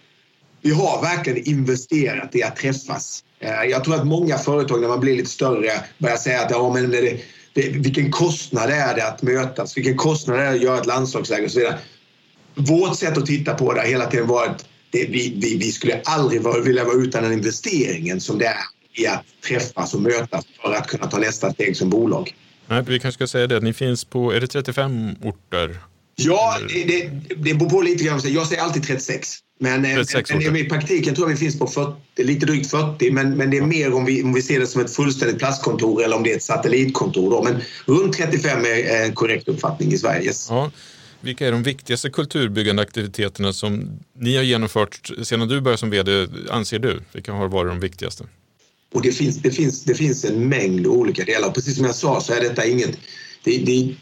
vi har verkligen investerat i att träffas. Eh, jag tror att många företag när man blir lite större börjar säga att ja, men det, det, vilken kostnad är det att mötas? Vilken kostnad är det att göra ett landslagsläger och så vidare vårt sätt att titta på det har hela tiden varit det, vi, vi, vi skulle aldrig vara, vilja vara utan den investeringen som det är i att träffas och mötas för att kunna ta nästa steg som bolag. Nej, vi kanske ska säga det, ni finns på, är det 35 orter? Ja, det, det, beror på lite grann. Jag säger alltid 36. Men, 36 men i praktiken tror jag vi finns på 40, lite drygt 40, men, men det är mer om vi, om vi ser det som ett fullständigt plastkontor eller om det är ett satellitkontor. Då. Men runt 35 är en korrekt uppfattning i Sverige. Yes. Ja. Vilka är de viktigaste kulturbyggande aktiviteterna som ni har genomfört sedan du började som VD, anser du? Vilka har varit de viktigaste? Och det, finns, det, finns, det finns en mängd olika delar. Precis som jag sa så är detta inget... Det, det,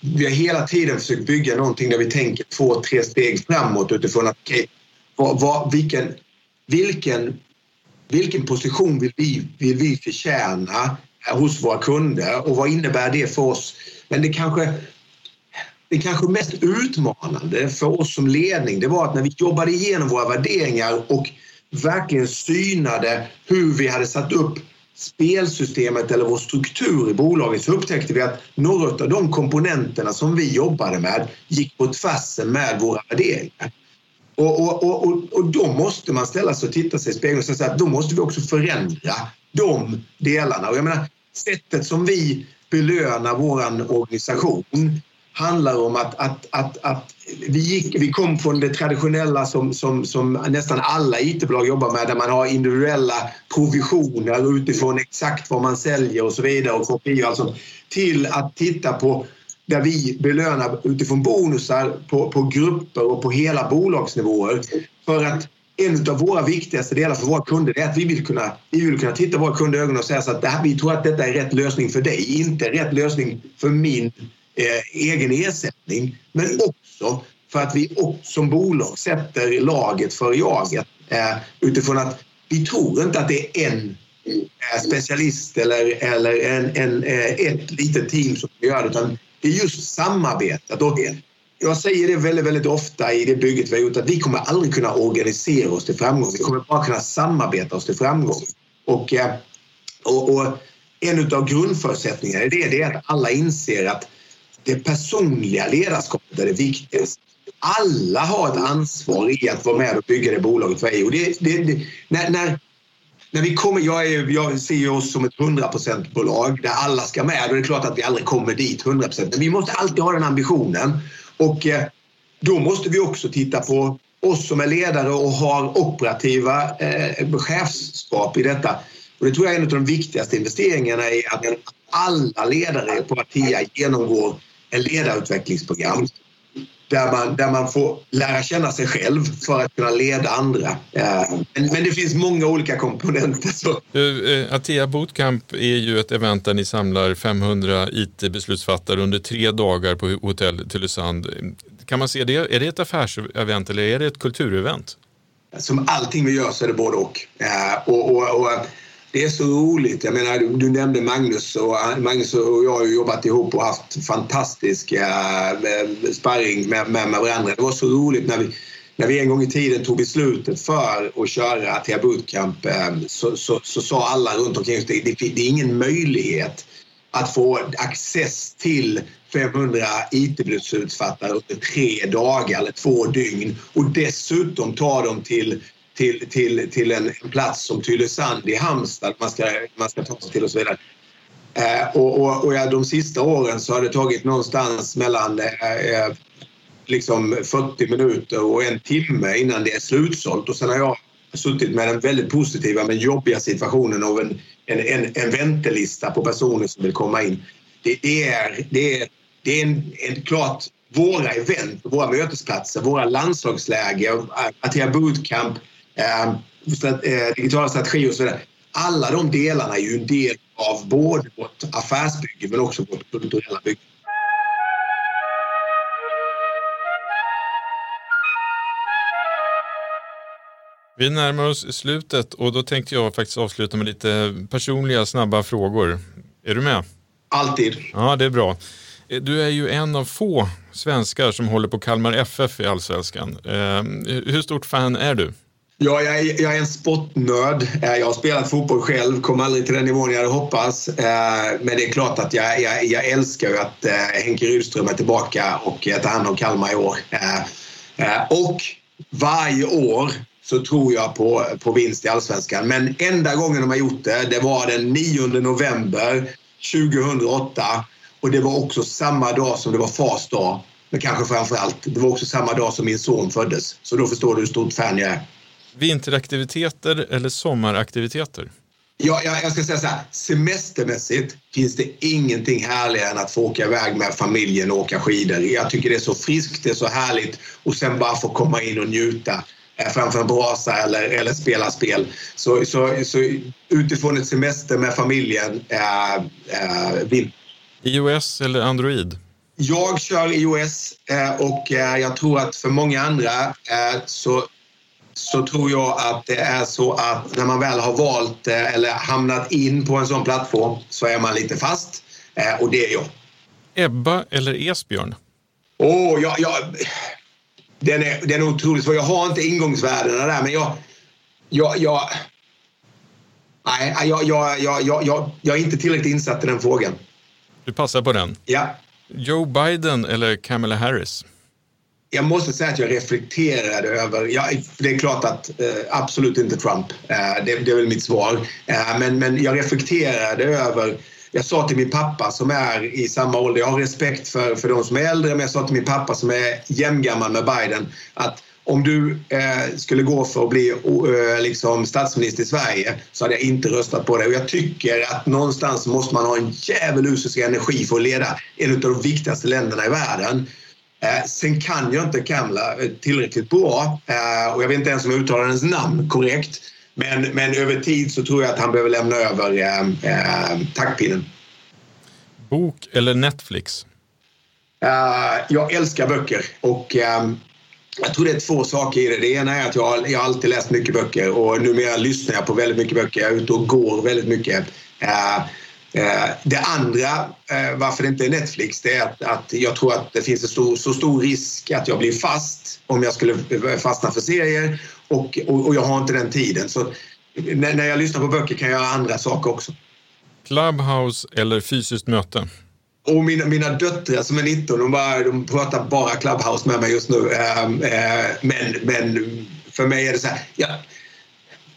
vi har hela tiden försökt bygga någonting där vi tänker två, tre steg framåt utifrån att okay, vad, vad, vilken, vilken, vilken position vill vi, vill vi förtjäna hos våra kunder och vad innebär det för oss? Men det kanske det kanske mest utmanande för oss som ledning det var att när vi jobbade igenom våra värderingar och verkligen synade hur vi hade satt upp spelsystemet eller vår struktur i bolaget så upptäckte vi att några av de komponenterna som vi jobbade med gick på tvärsen med våra värderingar. Och, och, och, och då måste man ställa sig och titta sig i spegeln och säga att då måste vi också förändra de delarna. Och jag menar, sättet som vi belönar vår organisation handlar om att, att, att, att vi, gick, vi kom från det traditionella som, som, som nästan alla IT-bolag jobbar med där man har individuella provisioner utifrån exakt vad man säljer och så vidare och kopior och sånt, till att titta på där vi belönar utifrån bonusar på, på grupper och på hela bolagsnivåer. För att en av våra viktigaste delar för våra kunder är att vi vill kunna, vi vill kunna titta våra kunder i ögonen och säga så att det här, vi tror att detta är rätt lösning för dig, inte rätt lösning för min Eh, egen ersättning. Men också för att vi som bolag sätter laget för jaget eh, utifrån att vi tror inte att det är en eh, specialist eller, eller en, en, eh, ett litet team som gör det utan det är just samarbetet. Och jag säger det väldigt, väldigt ofta i det bygget vi har gjort att vi kommer aldrig kunna organisera oss till framgång. Vi kommer bara kunna samarbeta oss till framgång. Och, eh, och, och en av grundförutsättningarna i det, det är att alla inser att det personliga ledarskapet är det viktigaste. Alla har ett ansvar i att vara med och bygga det bolaget vi är. Det, det, det, när, när, när vi kommer, jag, är, jag ser oss som ett 100% bolag där alla ska med och det är klart att vi aldrig kommer dit 100% men vi måste alltid ha den ambitionen. Och eh, då måste vi också titta på oss som är ledare och har operativa eh, chefskap i detta. Och det tror jag är en av de viktigaste investeringarna är att alla ledare på Atea genomgår ledarutvecklingsprogram där man, där man får lära känna sig själv för att kunna leda andra. Eh, men, men det finns många olika komponenter. Så. Uh, Atea Bootcamp är ju ett event där ni samlar 500 IT-beslutsfattare under tre dagar på hotell Tylösand. Kan man se det? Är det ett affärsevent eller är det ett kulturevent? Som allting vi gör så är det både och. Uh, och, och, och det är så roligt. Jag menar, du nämnde Magnus och Magnus och jag har jobbat ihop och haft fantastiska eh, sparring med, med, med varandra. Det var så roligt när vi, när vi en gång i tiden tog beslutet för att köra Atea Bootcamp eh, så, så, så, sa alla runt omkring oss det, det, det är ingen möjlighet att få access till 500 IT-beslutsfattare under tre dagar eller två dygn och dessutom ta dem till till, till, till en, en plats som Tylösand i Halmstad man ska, man ska ta sig till och så vidare. Eh, och, och, och ja, de sista åren så har det tagit någonstans mellan eh, eh liksom 40 minuter och en timme innan det är slutsålt. Och sen har jag suttit med den väldigt positiva men jobbiga situationen av en, en, en, en väntelista på personer som vill komma in. Det, det är, det är, det är en, en klart våra event, våra mötesplatser, våra landslagsläger, Atea Bootcamp, digitala strategier och så vidare. Alla de delarna är ju en del av både vårt affärsbygge men också vårt kulturella bygge. Vi närmar oss slutet och då tänkte jag faktiskt avsluta med lite personliga snabba frågor. Är du med? Alltid. Ja, det är bra. Du är ju en av få svenskar som håller på Kalmar FF i Allsvenskan. Eh, hur stort fan är du? Ja, jag är, jag är en sportnörd. Eh, jag har spelat fotboll själv, kom aldrig till den nivån jag hade hoppats. Eh, men det är klart att jag, jag, jag älskar ju att eh, Henke Rydström är tillbaka och tar hand om Kalmar i år. Och varje år så tror jag på, på vinst i Allsvenskan. Men enda gången de har gjort det, det var den 9 november 2008. Och det var också samma dag som det var fars dag. Men kanske framför allt, det var också samma dag som min son föddes. Så då förstår du hur stort fan jag är. Vinteraktiviteter eller sommaraktiviteter? Ja, jag ska säga så här, semestermässigt finns det ingenting härligare än att få åka iväg med familjen och åka skidor. Jag tycker det är så friskt, det är så härligt och sen bara få komma in och njuta eh, framför en brasa eller, eller spela spel. Så, så, så utifrån ett semester med familjen, äh, äh, vinter. iOS eller Android? jag kör iOS eh, och eh, jag tror att för många andra eh, så, så tror jag att det är så att när man väl har valt eller hamnat in på en sån plattform så är man lite fast och det är jag. Ebba eller Esbjörn? Åh, oh, jag, jag, den, är, den är otroligt svår. Jag har inte ingångsvärdena där men jag... jag, jag nej, jag, jag, jag, jag, jag är inte tillräckligt insatt i den frågan. Du passar på den? Ja. Joe Biden eller Kamala Harris? Jag måste säga att jag reflekterade över... Ja, det är klart att eh, absolut inte Trump. Eh, det, det, är väl mitt svar. Eh, men, men jag reflekterade över... Jag sa till min pappa som är i samma ålder, jag har respekt för, för de som är äldre, men jag sa till min pappa som är jämngammal med Biden att om du eh, skulle gå för att bli eh, liksom statsminister i Sverige så hade jag inte röstat på dig. Och jag tycker att någonstans måste man ha en djävulusisk energi för att leda en av de viktigaste länderna i världen. Eh, sen kan jag inte Kamala eh, tillräckligt bra eh, och jag vet inte ens om jag uttalar hennes namn korrekt. Men, men över tid så tror jag att han behöver lämna över eh, eh, taktpinnen. Bok eller Netflix? jag älskar böcker och jag tror det är två saker i det. Det ena är att jag, jag har alltid läst mycket böcker och numera lyssnar jag på väldigt mycket böcker. Jag är ute och går väldigt mycket. Uh, det andra, uh, varför det inte är Netflix, det är att, att jag tror att det finns en stor, så stor risk att jag blir fast om jag skulle fastna för serier och, och, och jag har inte den tiden. Så när, när jag lyssnar på böcker kan jag göra andra saker också. Clubhouse eller fysiskt möte? Och mina, mina döttrar som är 19, de, bara, de pratar bara Clubhouse med mig just nu. Men, men för mig är det så här. Ja,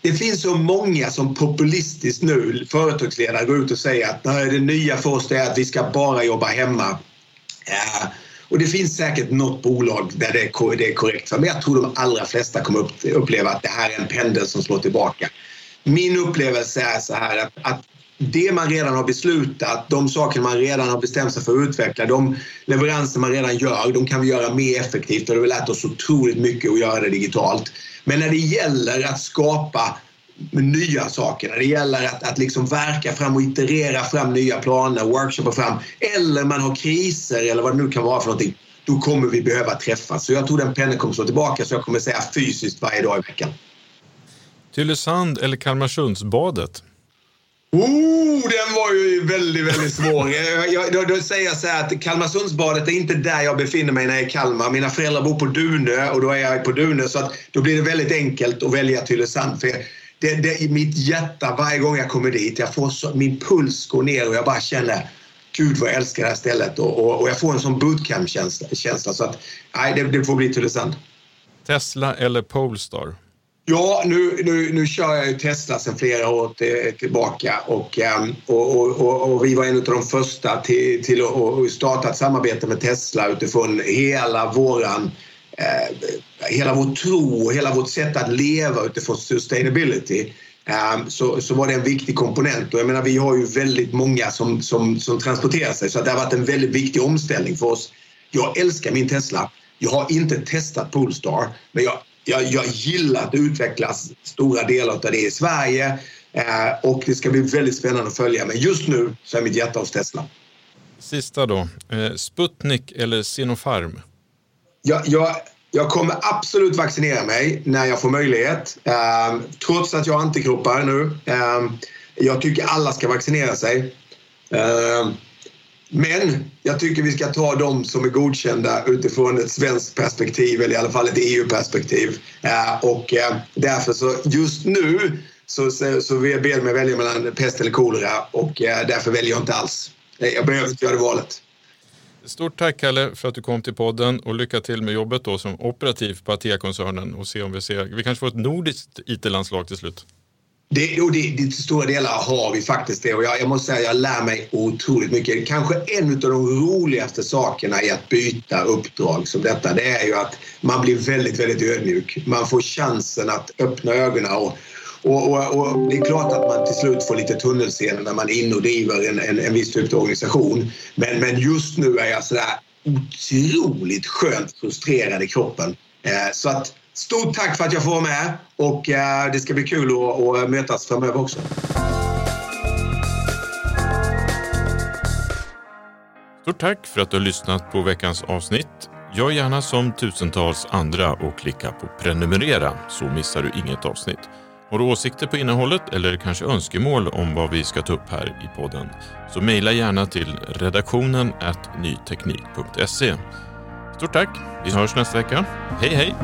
det finns så många som populistiskt nu, företagsledare, går ut och säger att Nej, det nya för oss är att vi ska bara jobba hemma. Äh, och det finns säkert något bolag där det är, det är korrekt. Men jag tror de allra flesta kommer uppleva att det här är en pendel som slår tillbaka. Min upplevelse är så här att, att det man redan har beslutat, de saker man redan har bestämt sig för att utveckla, de leveranser man redan gör, de kan vi göra mer effektivt och det har vi lärt oss otroligt mycket att göra det digitalt. Men när det gäller att skapa nya saker, när det gäller att, att liksom verka fram och iterera fram nya planer, workshoppa fram, eller man har kriser eller vad det nu kan vara för någonting, då kommer vi behöva träffas. Så jag tror den pendeln kommer slå tillbaka så jag kommer säga fysiskt varje dag i veckan. Tylösand eller Kalmarsundsbadet? Oh, den var ju väldigt, väldigt svår. Jag, jag, då säger jag så här att Kalmarsundsbadet är inte där jag befinner mig när jag är i Kalmar. Mina föräldrar bor på Dunö och då är jag på Dunö så att då blir det väldigt enkelt att välja Tylösand. För det, det, I mitt hjärta varje gång jag kommer dit, jag får så, min puls går ner och jag bara känner Gud vad jag älskar det här stället och, och, och jag får en sån bootcamp-känsla. Så att nej, det, det får bli Tylösand. Tesla eller Polestar? Ja, nu, nu, nu kör jag ju Tesla sedan flera år tillbaka ehm, och, och, och, och, vi var en av de första till, till att starta ett samarbete med Tesla utifrån hela våran eh, hela vår tro och hela vårt sätt att leva utifrån sustainability ehm, så, så var det en viktig komponent. Och jag menar, vi har ju väldigt många som, som, som transporterar sig så det har varit en väldigt viktig omställning för oss. Jag älskar min Tesla. Jag har inte testat Polestar men jag jag, jag gillar att det utvecklas stora delar av det i Sverige eh, och det ska bli väldigt spännande att följa. Men just nu så är mitt hjärta hos Tesla. Sista då. Eh, Sputnik eller Sinopharm? Jag, jag, jag kommer absolut vaccinera mig när jag får möjlighet. Eh, trots att jag har antikroppar nu. Eh, jag tycker alla ska vaccinera sig. Men jag tycker vi ska ta de som är godkända utifrån ett svenskt perspektiv eller i alla fall ett EU-perspektiv. Eh, och eh, därför så just nu så, så, så ber jag mig välja mellan pest eller kolera och eh, därför väljer jag inte alls. Jag behöver inte göra det valet. Stort tack Kalle för att du kom till podden och lycka till med jobbet då som operativ på Atea-koncernen och se om vi ser, vi kanske får ett nordiskt IT-landslag till slut. Det, och det, det, till stora delar har vi faktiskt det och jag, jag måste säga jag lär mig otroligt mycket. Kanske en av de roligaste sakerna i att byta uppdrag som detta det är ju att man blir väldigt, väldigt ödmjuk. Man får chansen att öppna ögonen och, och, och, och det är klart att man till slut får lite tunnelseende när man är inne och driver en, en, en viss typ av organisation. Men, men just nu är jag sådär otroligt skönt frustrerad i kroppen. Eh, så att Stort tack för att jag får vara med och eh, det ska bli kul att, eh, mötas framöver också. Stort tack för att du har lyssnat på veckans avsnitt. Gör gärna som tusentals andra och klicka på prenumerera så missar du inget avsnitt. Har du åsikter på innehållet eller kanske önskemål om vad vi ska ta upp här i podden så mejla gärna till redaktionen nyteknik.se. Stort tack! Vi hörs nästa vecka. Hej hej!